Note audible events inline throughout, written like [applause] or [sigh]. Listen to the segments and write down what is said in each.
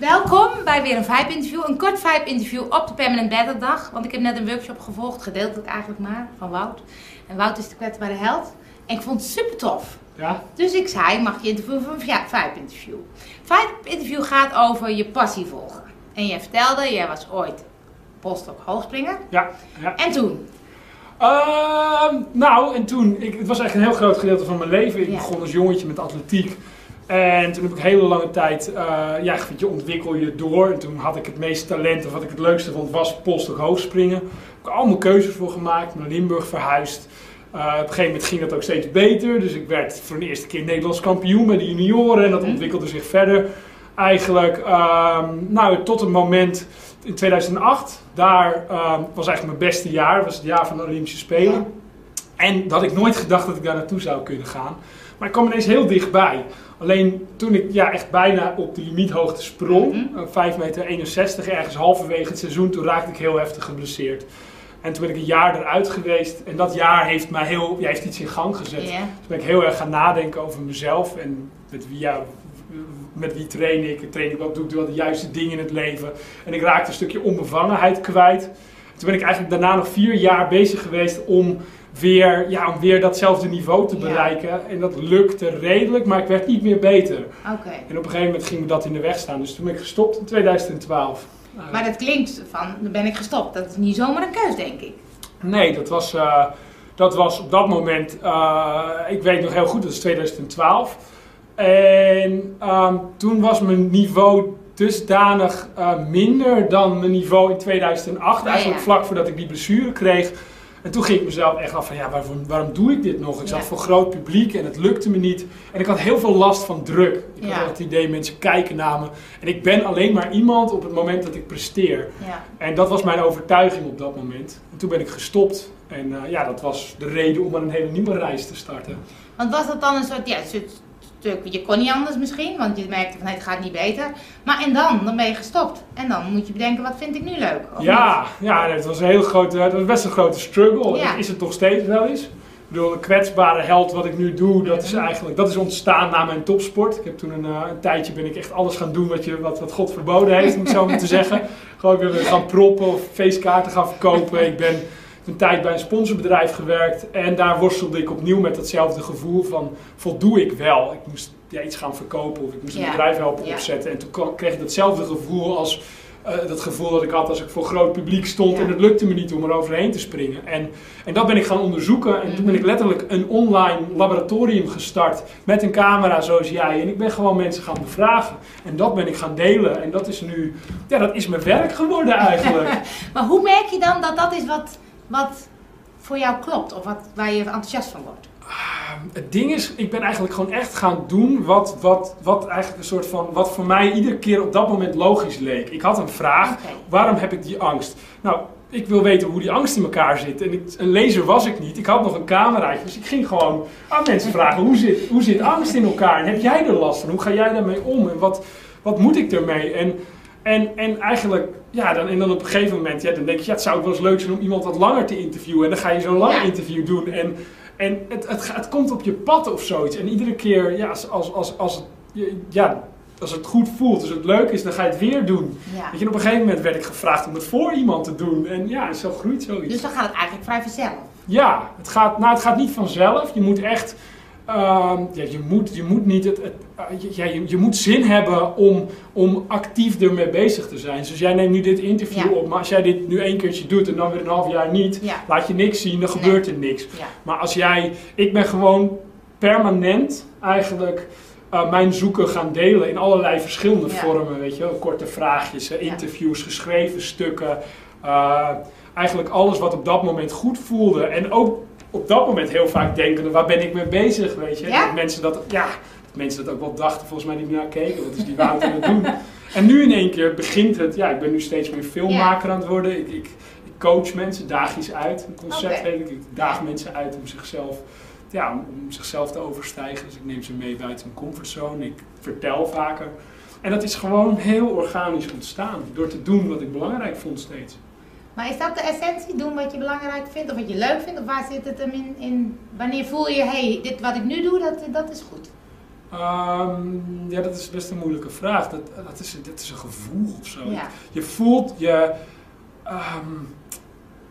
Welkom bij weer een Vibe interview. Een kort Vibe interview op de Permanent Battle dag. Want ik heb net een workshop gevolgd, gedeeltelijk eigenlijk maar, van Wout. En Wout is de kwetsbare held. En ik vond het super tof. Ja? Dus ik zei, mag je interviewen voor een Vibe interview. Vibe interview gaat over je passie volgen. En jij vertelde, jij was ooit postdoc hoogspringer. Ja. ja. En toen? Ehm, nou, en toen, ik, het was echt een heel groot gedeelte van mijn leven. Ik Ja. begon als jongetje met atletiek. En toen heb ik hele lange tijd, eh, ja, je, ontwikkel je door. En toen had ik het meeste talent, of wat ik het leukste vond, was postdoc hoogspringen. Daar heb ik allemaal keuzes voor gemaakt, naar Limburg verhuisd. Eh, op een gegeven moment ging dat ook steeds beter. Dus ik werd voor de eerste keer Nederlands kampioen met de junioren. En dat ontwikkelde zich verder. Eigenlijk, ehm, nou, tot een moment in 2008. Daar ehm, was eigenlijk mijn beste jaar. Was het jaar van de Olympische Spelen. En dat had ik nooit gedacht dat ik daar naartoe zou kunnen gaan. Maar ik kwam ineens heel dichtbij. Alleen toen ik ja, echt bijna op de limiethoogte sprong, eh, 5 meter 61, ergens halverwege het seizoen, toen raakte ik heel heftig geblesseerd. En toen ben ik een jaar eruit geweest. En dat jaar heeft mij heel, ja, heeft iets in gang gezet. Dus ben ik heel erg gaan nadenken over mezelf en met wie, ja, met wie train ik, train ik wat, doe ik wel de juiste dingen in het leven. En ik raakte een stukje onbevangenheid kwijt. Toen ben ik eigenlijk daarna nog vier jaar bezig geweest om weer, ja, om weer datzelfde niveau te Ja. bereiken. En dat lukte redelijk, maar ik werd niet meer beter. Oké. En op een gegeven moment ging me dat in de weg staan. Dus toen ben ik gestopt in 2012. Uh, Maar dat klinkt van, dan ben ik gestopt. Dat is niet zomaar een keus, denk ik. Nee, dat was, eh, dat was op dat moment, eh, ik weet nog heel goed, dat is 2012. En ehm, toen was mijn niveau dusdanig eh, minder dan mijn niveau in 2008. Ja, Eigenlijk ja. vlak voordat ik die blessure kreeg. En toen ging ik mezelf echt af van, ja, waarom, waarom doe ik dit nog? Ik zat Ja. voor groot publiek en het lukte me niet. En ik had heel veel last van druk. Ik Ja. had het idee, mensen kijken naar me. En ik ben alleen maar iemand op het moment dat ik presteer. En dat was mijn overtuiging op dat moment. En toen ben ik gestopt. En eh, ja, dat was de reden om aan een hele nieuwe reis te starten. Want was dat dan een soort, ja, een soort je kon niet anders misschien, want je merkte van nee, het gaat niet beter. Maar en dan, dan ben je gestopt. En dan moet je bedenken, wat vind ik nu leuk? Of Ja, ja, het was een heel grote, het was best een grote struggle. Ja. Dat is het nog steeds wel eens. Ik bedoel, een kwetsbare held wat ik nu doe, dat is eigenlijk, dat is ontstaan na mijn topsport. Ik heb toen een, eh, een tijdje ben ik echt alles gaan doen wat, je, wat, wat God verboden heeft, om het zo maar te zeggen. [laughs] Gewoon ben gaan proppen of feestkaarten gaan verkopen. Ik ben een tijd bij een sponsorbedrijf gewerkt en daar worstelde ik opnieuw met datzelfde gevoel van voldoe ik wel. Ik moest ja, iets gaan verkopen of ik moest een Ja. bedrijf helpen Ja. opzetten. En toen kreeg ik datzelfde gevoel als eh, dat gevoel dat ik had als ik voor groot publiek stond en het lukte me niet om er overheen te springen. En, en dat ben ik gaan onderzoeken en toen ben ik letterlijk een online laboratorium gestart met een camera zoals jij. En ik ben gewoon mensen gaan bevragen. En dat ben ik gaan delen en dat is nu, ja dat is mijn werk geworden eigenlijk. [laughs] Maar hoe merk je dan dat dat is wat, wat voor jou klopt? Of wat, waar je enthousiast van wordt? Het ding is, ik ben eigenlijk gewoon echt gaan doen wat, wat, wat eigenlijk een soort van, wat voor mij iedere keer op dat moment logisch leek. Ik had een vraag, waarom heb ik die angst? Nou, ik wil weten hoe die angst in elkaar zit. En ik, een lezer was ik niet, ik had nog een cameraatje, dus ik ging gewoon aan mensen vragen, hoe zit, hoe zit angst in elkaar? En heb jij er last van? Hoe ga jij daarmee om? En wat, wat moet ik ermee? En, en, en eigenlijk, ja, dan, en dan op een gegeven moment, ja, dan denk je, ja, het zou ook wel eens leuk zijn om iemand wat langer te interviewen. En dan ga je zo'n lang interview doen. En, en het, het, het komt op je pad of zoiets. En iedere keer, ja, als, als, als, als, het, ja, als het goed voelt, als het leuk is, dan ga je het weer doen. Ja. Weet je, op een gegeven moment werd ik gevraagd om het voor iemand te doen. En ja, zo groeit zoiets. Dus dan gaat het eigenlijk vrij vanzelf. Ja, het gaat, nou, het gaat niet vanzelf. Je moet echt. Ehm, ja, je, moet, je moet niet het, het, eh, je- ja, je, je moet zin hebben om, om actief ermee bezig te zijn. Dus jij neemt nu dit interview Ja. op, maar als jij dit nu één keertje doet en dan weer een half jaar niet, laat je niks zien, dan Nee. gebeurt er niks. Maar als jij, ik ben gewoon permanent eigenlijk eh, mijn zoeken gaan delen in allerlei verschillende vormen. Weet je, wel. korte vraagjes, eh, interviews, geschreven stukken. eigenlijk alles wat op dat moment goed voelde. En ook op dat moment heel vaak denken, waar ben ik mee bezig, weet je. Ja? Dat mensen dat, ja, dat mensen dat ook wel dachten, volgens mij niet naar keken. Wat is die Wouter aan het doen? [laughs] En nu in één keer begint het, ja, ik ben nu steeds meer filmmaker aan het worden. Ik, ik, ik coach mensen, daag iets uit. Een concept Oké. heet ik. Ik daag mensen uit om zichzelf, ja, om, om zichzelf te overstijgen. Dus ik neem ze mee buiten hun comfortzone. Ik vertel vaker. En dat is gewoon heel organisch ontstaan. Door te doen wat ik belangrijk vond steeds. Maar is dat de essentie? Doen wat je belangrijk vindt of wat je leuk vindt? Of waar zit het hem in? in wanneer voel je, hé, hey, dit wat ik nu doe, dat, dat is goed? Ehm, ja, dat is best een moeilijke vraag. Dat, dat, is, dat is een gevoel of zo. Ja. Je voelt je. ehm,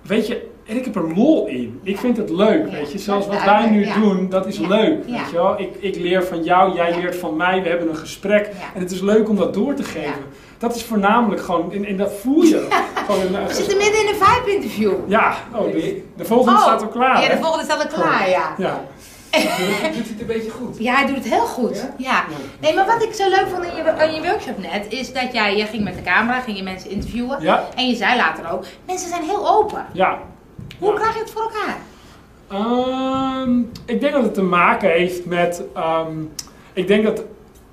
weet je, en ik heb er lol in. Ik vind het leuk, Ja. weet je. Is wat wij nu doen, dat is Ja. leuk. Ja. Weet je wel? Ik, ik leer van jou, jij Ja. leert van mij. We hebben een gesprek. Ja. En het is leuk om dat door te geven. Ja. Dat is voornamelijk gewoon, en, en dat voel je. [laughs] Gewoon een, We zitten midden in een vibe-interview. ja, oh, de, de volgende staat al klaar. Ja, de volgende staat al klaar, ja. Ja. Doet hij het een beetje goed? Ja, hij doet het heel goed. Ja? Ja. Nee, maar wat ik zo leuk vond in je, in je workshop net, is dat jij, je ging met de camera, ging je mensen interviewen. Ja. En je zei later ook, mensen zijn heel open. Ja. Hoe krijg je het voor elkaar? Ehm, ik denk dat het te maken heeft met. ehm, ik denk dat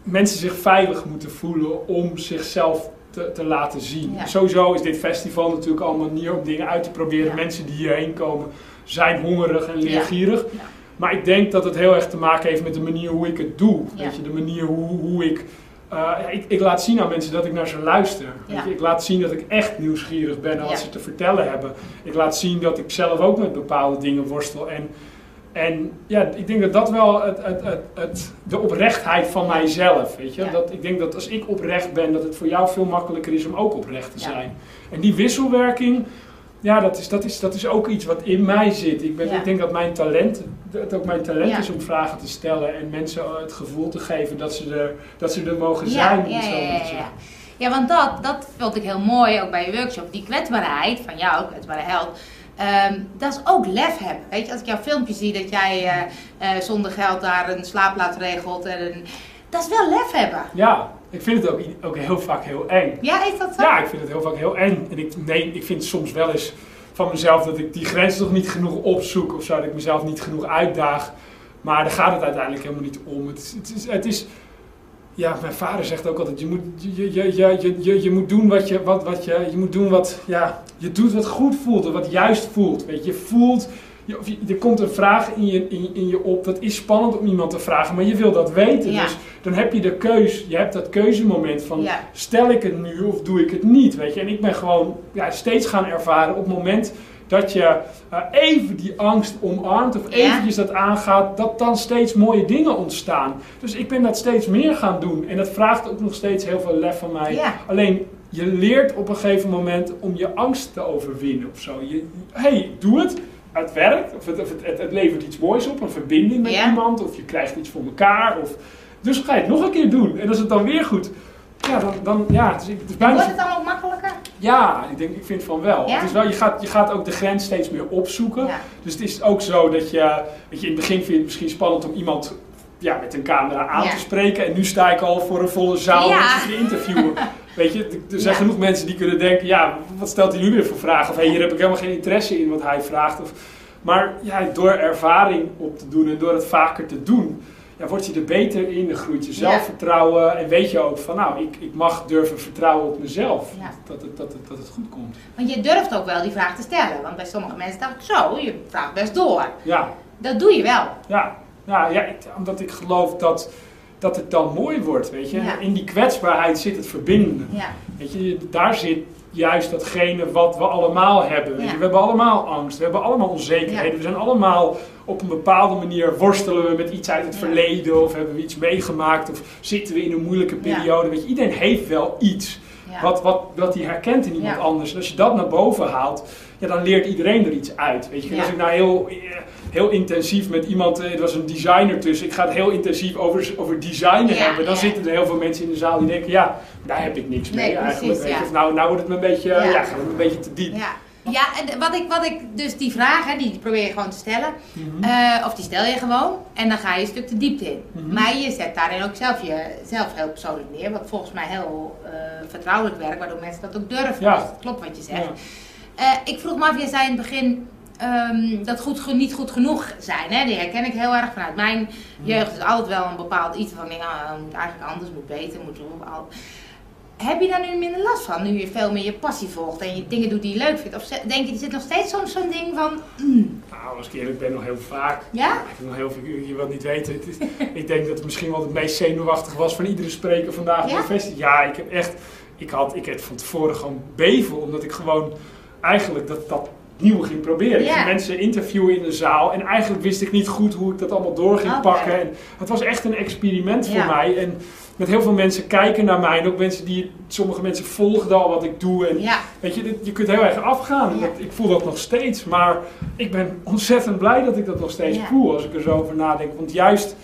mensen zich veilig moeten voelen om zichzelf te, te laten zien. Ja. Sowieso is dit festival natuurlijk al een manier om dingen uit te proberen. Ja. Mensen die hierheen komen zijn hongerig en leergierig. Ja. Maar ik denk dat het heel erg te maken heeft met de manier hoe ik het doe. Weet je, de manier hoe, hoe ik, ja, ik. Ik laat zien aan mensen dat ik naar ze luister. Weet Ja. je, ik laat zien dat ik echt nieuwsgierig ben naar wat ze te vertellen hebben. Ik laat zien dat ik zelf ook met bepaalde dingen worstel. En, en ja, ik denk dat dat wel het, het, het, het, de oprechtheid van mijzelf, weet je. Ja. Dat, ik denk dat als ik oprecht ben, dat het voor jou veel makkelijker is om ook oprecht te Ja. zijn. En die wisselwerking, ja, dat is, dat is, dat is ook iets wat in mij zit. Ik, ben, Ja. ik denk dat mijn talent, dat het ook mijn talent Ja. is om vragen te stellen en mensen het gevoel te geven dat ze er, dat ze er mogen zijn. ja, ja, ja, ja. zeggen. Ja, want dat, dat vond ik heel mooi, ook bij je workshop. Die kwetsbaarheid van jou, kwetsbare held, ehm, dat is ook lef hebben. Weet je, als ik jouw filmpje zie dat jij eh, eh, zonder geld daar een slaapplaats regelt. En een, dat is wel lef hebben. Ja, ik vind het ook, ook heel vaak heel eng. Ja, is dat zo? Ja, ik vind het heel vaak heel eng. En ik, nee, ik vind soms wel eens van mezelf dat ik die grens nog niet genoeg opzoek of zo. Dat ik mezelf niet genoeg uitdaag. Maar daar gaat het uiteindelijk helemaal niet om. Het is, het is, het is ja, mijn vader zegt ook altijd, je moet, je, je, je, je, je, je moet doen wat je, wat, wat je, je moet doen wat, ja, je doet wat goed voelt en wat juist voelt. Weet je voelt, je, of je- er komt een vraag in je, in, in je op, dat is spannend om iemand te vragen, maar je wil dat weten. Ja. Dus dan heb je de keus, je hebt dat keuzemoment van, Ja. stel ik het nu of doe ik het niet, weet je. En ik ben gewoon ja, steeds gaan ervaren op het moment dat je eh, even die angst omarmt of eventjes dat aangaat, dat dan steeds mooie dingen ontstaan. Dus ik ben dat steeds meer gaan doen. En dat vraagt ook nog steeds heel veel lef van mij. Alleen, je leert op een gegeven moment om je angst te overwinnen of zo. Je, hey, doe het. Het werkt, of het, het, levert iets moois op, een verbinding met Ja. iemand, of je krijgt iets voor elkaar. Of, dus ga je het nog een keer doen. En als het dan weer goed, ja, dan, dan ja, het is, het is bijna Wordt het dan ook makkelijker? ja, ik, denk, ik vind van wel. Ja? Het is wel je, gaat, je gaat ook de grens steeds meer opzoeken. Ja. Dus het is ook zo dat je, weet je, in het begin vind je het misschien spannend om iemand ja, met een camera aan te spreken. En nu sta ik al voor een volle zaal mensen te interviewen. [laughs] Weet je, er- zijn Ja. genoeg mensen die kunnen denken, ja, wat stelt hij nu weer voor vragen? Of hey, hier heb ik helemaal geen interesse in wat hij vraagt. Of, maar ja, door ervaring op te doen en door het vaker te doen, ja, word je er beter in. Dan groeit je zelfvertrouwen. En weet je ook van, nou, ik, ik mag durven vertrouwen op mezelf. Ja. Dat, het, dat, het, dat het goed komt. Want je durft ook wel die vraag te stellen. Want bij sommige mensen dacht ik zo, je vraagt best door. Ja, Dat doe je wel. ja. ja, ja ik- omdat ik geloof dat, dat het dan mooi wordt, weet je. Ja. In die kwetsbaarheid zit het verbinden. Ja. Weet je, daar zit juist datgene wat we allemaal hebben. Weet je. We hebben allemaal angst, we hebben allemaal onzekerheden. We zijn allemaal op een bepaalde manier worstelen we met iets uit het verleden of hebben we iets meegemaakt of zitten we in een moeilijke periode. Weet je, iedereen heeft wel iets wat, wat, wat hij herkent in iemand anders. En als je dat naar boven haalt, ja, dan leert iedereen er iets uit. Weet je. Als ik nou heel, eh, heel intensief met iemand, eh, er was een designer tussen, ik ga het heel intensief over, over designen Ja, hebben, dan ja. zitten er heel veel mensen in de zaal die denken, ja, daar heb ik niks mee Nee, eigenlijk. precies, ja. Of nou, nou wordt het me een beetje, Ja. ja. gaat het een beetje te diep. Ja. Ja, en wat ik, wat ik, dus die vragen, die probeer je gewoon te stellen. Mhm. Eh, of die stel je gewoon. En dan ga je een stuk de diepte in. Mhm. Maar je zet daarin ook zelf jezelf heel persoonlijk neer. Wat volgens mij heel eh, vertrouwelijk werkt, waardoor mensen dat ook durven. Ja. Dus dat klopt wat je zegt. Ja. Eh, ik vroeg me af, jij zei in het begin ehm, dat goed, niet goed genoeg zijn. Hè? Die herken ik heel erg vanuit mijn Mhm. jeugd. is altijd wel een bepaald iets van, moet eigenlijk anders, moet beter, moet al. Heb je daar nu minder last van, nu je veel meer je passie volgt en je dingen doet die je leuk vindt? Of denk je, er zit nog steeds zo'n zo'n ding van, mm, Nou, als ik eerlijk ben, nog heel vaak. ja? Ik heb nog heel veel, je wilt niet weten. Het is, [laughs] ik denk dat het misschien wel het meest zenuwachtig was van iedere spreker vandaag Ja? op de festival. Ja, ik heb echt, ik had, ik had van tevoren gewoon bevel, omdat ik gewoon eigenlijk dat, dat nieuwe ging proberen. Ik ging mensen interviewen in de zaal en eigenlijk wist ik niet goed hoe ik dat allemaal door ging pakken. En het was echt een experiment voor mij. En met heel veel mensen kijken naar mij en ook mensen die, sommige mensen volgden al wat ik doe. En Weet je, dit- je kunt heel erg afgaan. Dat, ik voel dat nog steeds. Maar ik ben ontzettend blij dat ik dat nog steeds voel als ik er zo over nadenk. Want juist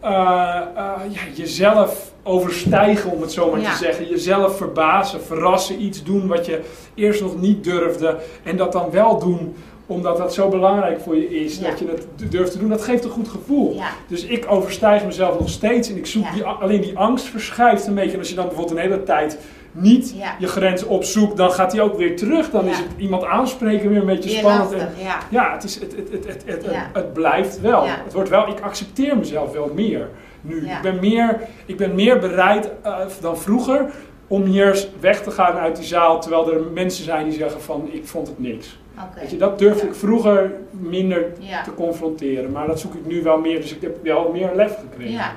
eh, eh, ja, jezelf overstijgen, om het zo maar Ja. te zeggen. Jezelf verbazen, verrassen, iets doen wat je eerst nog niet durfde. En dat dan wel doen omdat dat zo belangrijk voor je is. Ja. Dat je het d- durft te doen. Dat geeft een goed gevoel. ja, Dus ik overstijg mezelf nog steeds en ik zoek die, alleen die angst verschuift een beetje. En als je dan bijvoorbeeld een hele tijd niet Ja. je grens opzoekt, dan gaat die ook weer terug. Dan Ja. is het iemand aanspreken weer een beetje weer spannend. En, ja. ja, het, is, het, het, het, het, het, blijft wel. Het wordt wel. Ik accepteer mezelf wel meer nu. Ik, ben meer ik ben meer bereid eh, dan vroeger om hier weg te gaan uit die zaal, terwijl er mensen zijn die zeggen van ik vond het niks. Weet je, dat durfde Ja. ik vroeger minder te confronteren. Maar dat zoek ik nu wel meer. Dus ik heb wel meer lef gekregen. Ja.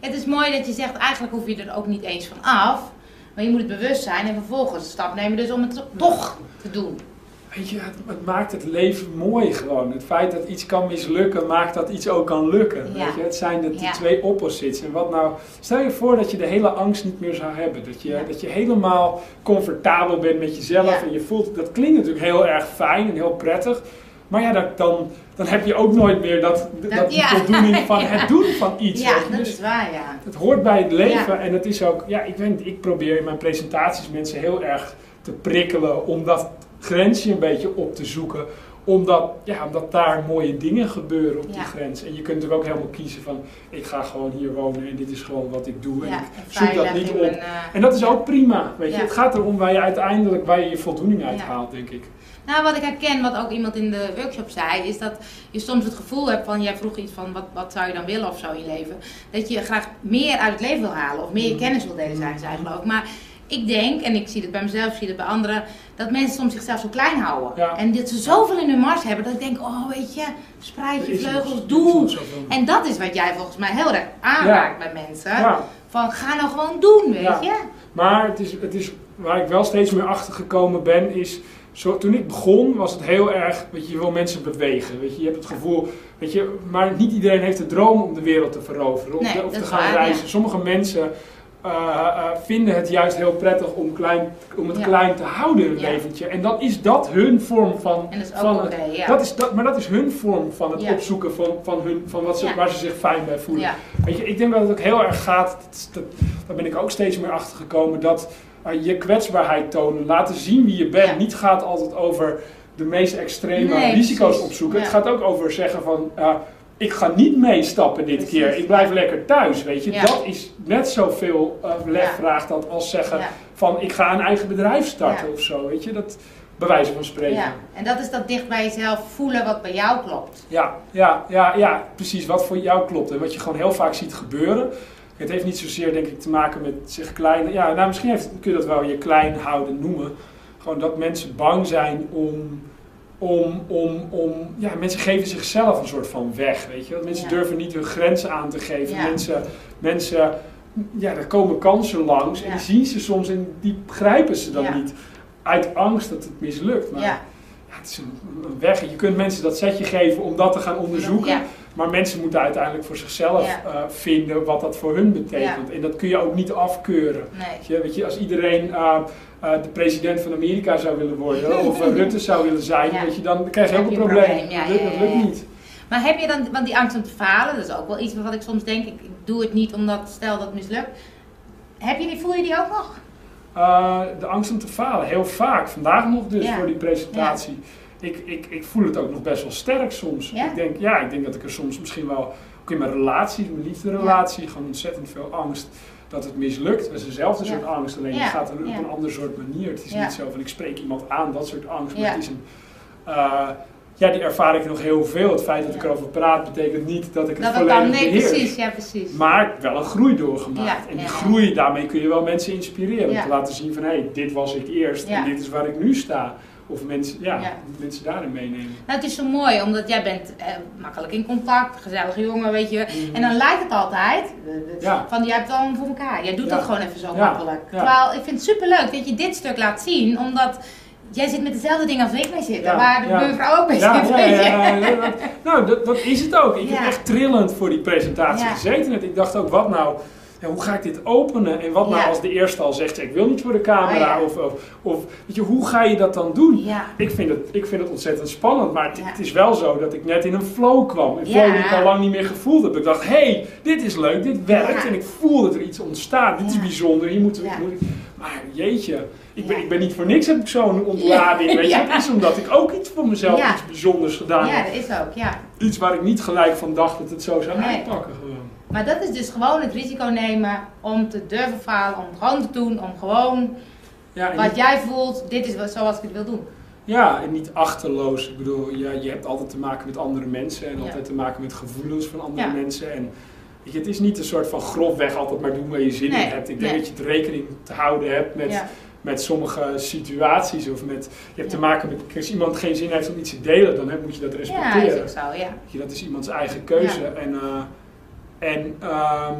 Het is mooi dat je zegt, eigenlijk hoef je er ook niet eens van af. Maar je moet het bewust zijn en vervolgens een stap nemen dus om het toch te doen. Weet je, het, het maakt het leven mooi gewoon. Het feit dat iets kan mislukken, maakt dat iets ook kan lukken. Ja. Weet je? Het zijn de, de Ja. twee opposites. En wat nou, stel je voor dat je de hele angst niet meer zou hebben. Dat je, Ja. dat je helemaal comfortabel bent met jezelf. En je voelt, dat klinkt natuurlijk heel erg fijn en heel prettig. Maar ja, dat, dan, dan heb je ook nooit meer dat, dat, Dat- die ja. voldoening [laughs] van het doen van iets. Ja, dat Dus is waar, ja. het hoort bij het leven Ja. en het is ook, ja, ik weet niet, ik probeer in mijn presentaties mensen heel erg te prikkelen om dat grensje een beetje op te zoeken. Omdat, ja, omdat daar mooie dingen gebeuren op die Ja. grens. En je kunt natuurlijk ook helemaal kiezen van, ik ga gewoon hier wonen en dit is gewoon wat ik doe. En ik zoek dat niet op. eh, En dat is ook prima, weet je. Het gaat erom waar je uiteindelijk, waar je je voldoening uit haalt, denk ik. Nou, wat ik herken, wat ook iemand in de workshop zei, is dat je soms het gevoel hebt van, jij vroeg iets van, wat, wat zou je dan willen of zo in je leven? Dat je graag meer uit het leven wil halen of meer Mm. kennis wil delen, zei zij geloof ik. Maar ik denk, en ik zie het bij mezelf, ik zie het bij anderen, dat mensen soms zichzelf zo klein houden. Ja. En dat ze zoveel in hun mars hebben, dat ik denk, oh weet je, spreid je vleugels, doe. En dat is wat jij volgens mij heel erg aanraakt bij mensen. Ja. Van, ga nou gewoon doen, weet je? Maar het is, het is, waar ik wel steeds meer achter gekomen ben, is. Zo, toen ik begon, was het heel erg. Weet je, je wil mensen bewegen. Weet je, je hebt het gevoel. Weet je, maar niet iedereen heeft de droom om de wereld te veroveren. Of, Nee, te- of gaan waar, reizen. Sommige mensen eh, eh, vinden het juist heel prettig om, klein, om het Ja. klein te houden in het Ja. leventje. En dan is dat hun vorm van. En dat is van ook het- oké, ja. dat is, dat, maar dat is hun vorm van het opzoeken van, van, hun, van wat ze, waar ze zich fijn bij voelen. Weet je, ik denk dat het ook heel erg gaat, dat, daar ben ik ook steeds meer achter gekomen, dat eh, je kwetsbaarheid tonen, laten zien wie je bent, niet gaat altijd over de meest extreme Nee, risico's precies. opzoeken. Het gaat ook over zeggen van, eh, ik ga niet meestappen dit Precies, keer, ik blijf lekker thuis, weet je. Ja. Dat is net zoveel uh, vraagt dat als zeggen Ja. van, ik ga een eigen bedrijf starten Ja. of zo, weet je. Dat, bij wijze van spreken. Ja, en dat is dat dicht bij jezelf voelen wat bij jou klopt. Ja, ja, ja, ja, precies. Wat voor jou klopt. En wat je gewoon heel vaak ziet gebeuren. Het heeft niet zozeer, denk ik, te maken met zich klein. Ja, nou, misschien heeft, kun je dat wel je klein houden noemen. Gewoon dat mensen bang zijn om. Om, om, om, ja, mensen geven zichzelf een soort van weg, weet je. Mensen Ja. durven niet hun grenzen aan te geven. Ja. Mensen, mensen, ja, er komen kansen langs en die zien ze soms en die begrijpen ze dan niet. Uit angst dat het mislukt. Maar het is een, een weg. Je kunt mensen dat setje geven om dat te gaan onderzoeken. Maar mensen moeten uiteindelijk voor zichzelf Ja. eh, vinden wat dat voor hun betekent. En dat kun je ook niet afkeuren. nee. Weet je, weet je, als iedereen eh, de president van Amerika zou willen worden [laughs] of eh, Rutte zou willen zijn, Ja. weet je, dan krijg je ook een probleem. Ja, dat, lukt- dat niet. Maar heb je dan, want die angst om te falen, dat is ook wel iets wat ik soms denk, ik doe het niet omdat stel dat het mislukt. Heb je die, voel je die ook nog? Eh, de angst om te falen, heel vaak. Vandaag nog dus Ja. voor die presentatie. Ik, ik, ik voel het ook nog best wel sterk soms. Ja? Ik denk, ja, ik denk dat ik er soms misschien wel, ook in mijn relatie, mijn liefderelatie, gewoon ontzettend veel angst dat het mislukt. Dat is dezelfde soort angst, alleen het gaat er op een ander soort manier. Het is niet zo van ik spreek iemand aan, dat soort angst. Maar Ja. het is een, eh, ja, die ervaar ik nog heel veel. Het feit dat ik erover praat betekent niet dat ik het Dat volledig nee precies, ja precies. Maar wel een groei doorgemaakt. Ja, en die ja, groei, daarmee kun je wel mensen inspireren. Om te laten zien van, hé, hey, dit was ik eerst en dit is waar ik nu sta. Of mensen, ja, Ja. mensen daarin meenemen. Nou, het is zo mooi, omdat jij bent eh, makkelijk in contact, gezellige jongen, weet je. Mhm. En dan lijkt het altijd, Ja. van jij hebt het allemaal voor elkaar. Jij doet Ja. dat gewoon even zo makkelijk. Ja. Terwijl ik vind het superleuk dat je dit stuk laat zien, omdat jij zit met dezelfde dingen als ik mee Ja, waar de buurvrouw ook mee zit. ja, dat- nou, dat, dat is het ook. Ik heb echt trillend voor die presentatie gezeten. En ik dacht ook, wat nou, ja, hoe ga ik dit openen? En wat nou Ja. als de eerste al zegt, ik wil niet voor de camera? Oh, ja. of, of, of, weet je, hoe ga je dat dan doen? Ja. Ik vind, het, ik vind het ontzettend spannend, maar het, Ja. het is wel zo dat ik net in een flow kwam. Een flow Ja. die ik al lang niet meer gevoeld heb. Ik dacht, hé, hey, dit is leuk, dit werkt. Ja. En ik voel dat er iets ontstaat. Dit is Ja. bijzonder, hier moeten we... Ja. moet maar jeetje, ik ben, Ja. ik ben niet voor niks heb ik zo'n ontlading. Weet je? Ja. Het is omdat ik ook iets voor mezelf, Ja. iets bijzonders gedaan heb. ja, dat is ook, ja. Iets waar ik niet gelijk van dacht dat het zo zou Nee. uitpakken. Gewoon. Maar dat is dus gewoon het risico nemen om te durven falen, om het gewoon te doen, om gewoon Ja, wat niet, jij voelt, dit is wat- zoals ik het wil doen. ja, en niet achterloos. Ik bedoel, ja, je hebt altijd te maken met andere mensen en Ja. altijd te maken met gevoelens van andere Ja. mensen. En weet je, het is niet een soort van grofweg altijd maar doen waar je zin Nee, in hebt. Ik denk nee. dat je het rekening te houden hebt met, Ja. met sommige situaties. Of met, je hebt Ja. te maken met, als iemand geen zin heeft om iets te delen, dan moet je dat ja, respecteren. is ook zo, ja. Je, dat is iemands eigen keuze. En, eh, en ehm,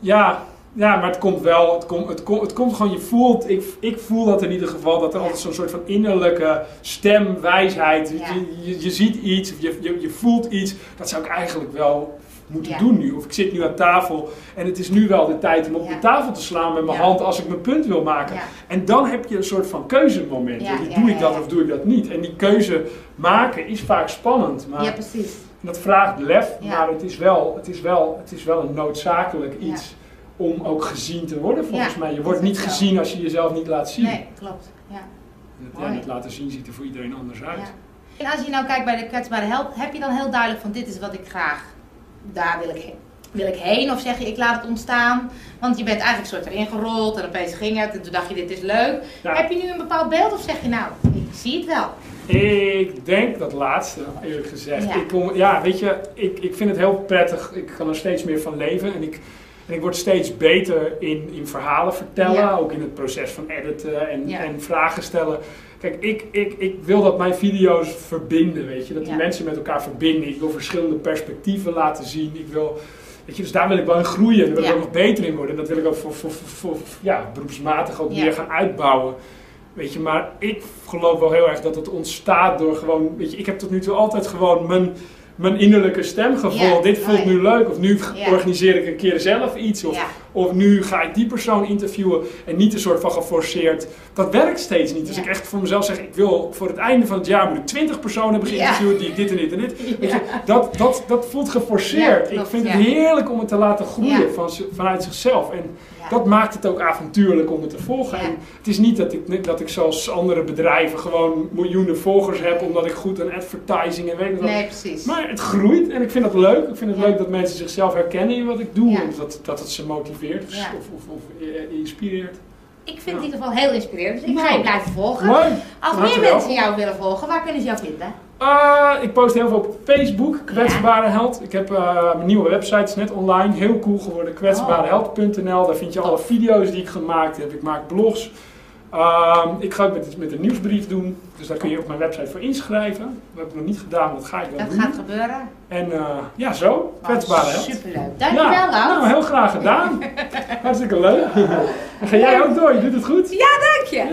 ja, ja, maar het komt wel, het komt, het komt, het komt gewoon, je voelt, ik, ik voel dat in ieder geval, dat er altijd zo'n soort van innerlijke stem, wijsheid, Ja. je, je, je ziet iets, of je, je, je voelt iets, dat zou ik eigenlijk wel moeten Ja. doen nu. Of ik zit nu aan tafel en het is nu wel de tijd om op Ja. de tafel te slaan met mijn hand als ik mijn punt wil maken. ja. En dan heb je een soort van keuzemoment. Ja, Doe ik dat of doe ik dat niet? En die keuze maken is vaak spannend. Maar Ja, precies. Dat vraagt lef, Ja. maar het is, wel, het, is wel, het is wel een noodzakelijk Ja. iets om ook gezien te worden volgens Ja, mij. Je wordt niet gezien als je jezelf niet laat zien. Nee, klopt. Ja. En het, laten zien ziet er voor iedereen anders uit. En als je nou kijkt bij de kwetsbare help, heb je dan heel duidelijk van dit is wat ik graag, daar wil ik heen. Wil ik heen of zeg je ik laat het ontstaan? Want je bent eigenlijk soort erin gerold en opeens ging het en toen dacht je dit is leuk. Heb je nu een bepaald beeld of zeg je nou, ik zie het wel. Ik denk dat laatste, eerlijk gezegd. Ja. Ik kom, ja, weet je, ik, ik vind het heel prettig. Ik kan er steeds meer van leven. En ik, en ik word steeds beter in, in verhalen vertellen. Ja. Ook in het proces van editen en, Ja. en vragen stellen. Kijk, ik, ik, ik wil dat mijn video's verbinden, weet je. Dat die mensen met elkaar verbinden. Ik wil verschillende perspectieven laten zien. Ik wil... Weet je, dus daar wil ik wel in groeien. Daar wil ik ook nog beter in worden. En dat wil ik ook voor, voor, voor, voor- ja, beroepsmatig ook meer gaan uitbouwen. Weet je, maar ik geloof wel heel erg dat het ontstaat door gewoon, weet je, ik heb tot nu toe altijd gewoon mijn, mijn innerlijke stem gevolgd. Ja, Dit voelt nu leuk, of nu organiseer ik een keer zelf iets, of. Of nu ga ik die persoon interviewen en niet een soort van geforceerd. Dat werkt steeds niet. Dus Ja. ik echt voor mezelf zeg, ik wil voor het einde van het jaar moet ik 20 personen hebben geïnterviewd die dit en dit en dit. [laughs] Je, dat, dat, dat voelt geforceerd. Klopt, ik vind het heerlijk om het te laten groeien van, vanuit zichzelf. En dat maakt het ook avontuurlijk om het te volgen. En het is niet dat ik, dat ik zoals andere bedrijven gewoon miljoenen volgers heb omdat ik goed aan advertising en weet ik. Nee, precies. Maar het groeit en ik vind dat leuk. Ik vind het leuk dat mensen zichzelf herkennen in wat ik doe. En dat, dat het ze motiveert of, Ja. of, of, of, eh, inspireert. Ik vind het in ieder geval heel inspirerend, dus ik ga Nou. je blijven volgen. Mooi. Als meer mensen jou willen volgen, waar kunnen ze jou vinden? Ah, ik post heel veel op Facebook, Kwetsbare Held. Ik heb eh, mijn nieuwe website, is net online, heel cool geworden, kwetsbareheld.nl. Daar vind je alle video's die ik gemaakt heb. Ik maak blogs. Ehm, ik ga het met, met een nieuwsbrief doen, dus daar kun je op mijn website voor inschrijven. Dat heb ik nog niet gedaan, maar dat ga ik wel Dat doen. gaat gebeuren. En eh, ja, zo, Kwetsbare Held. Superleuk. Dankjewel, ja, nou, heel graag gedaan. [laughs] Hartstikke leuk. [laughs] En ga jij ook door, je doet het goed. Dank je.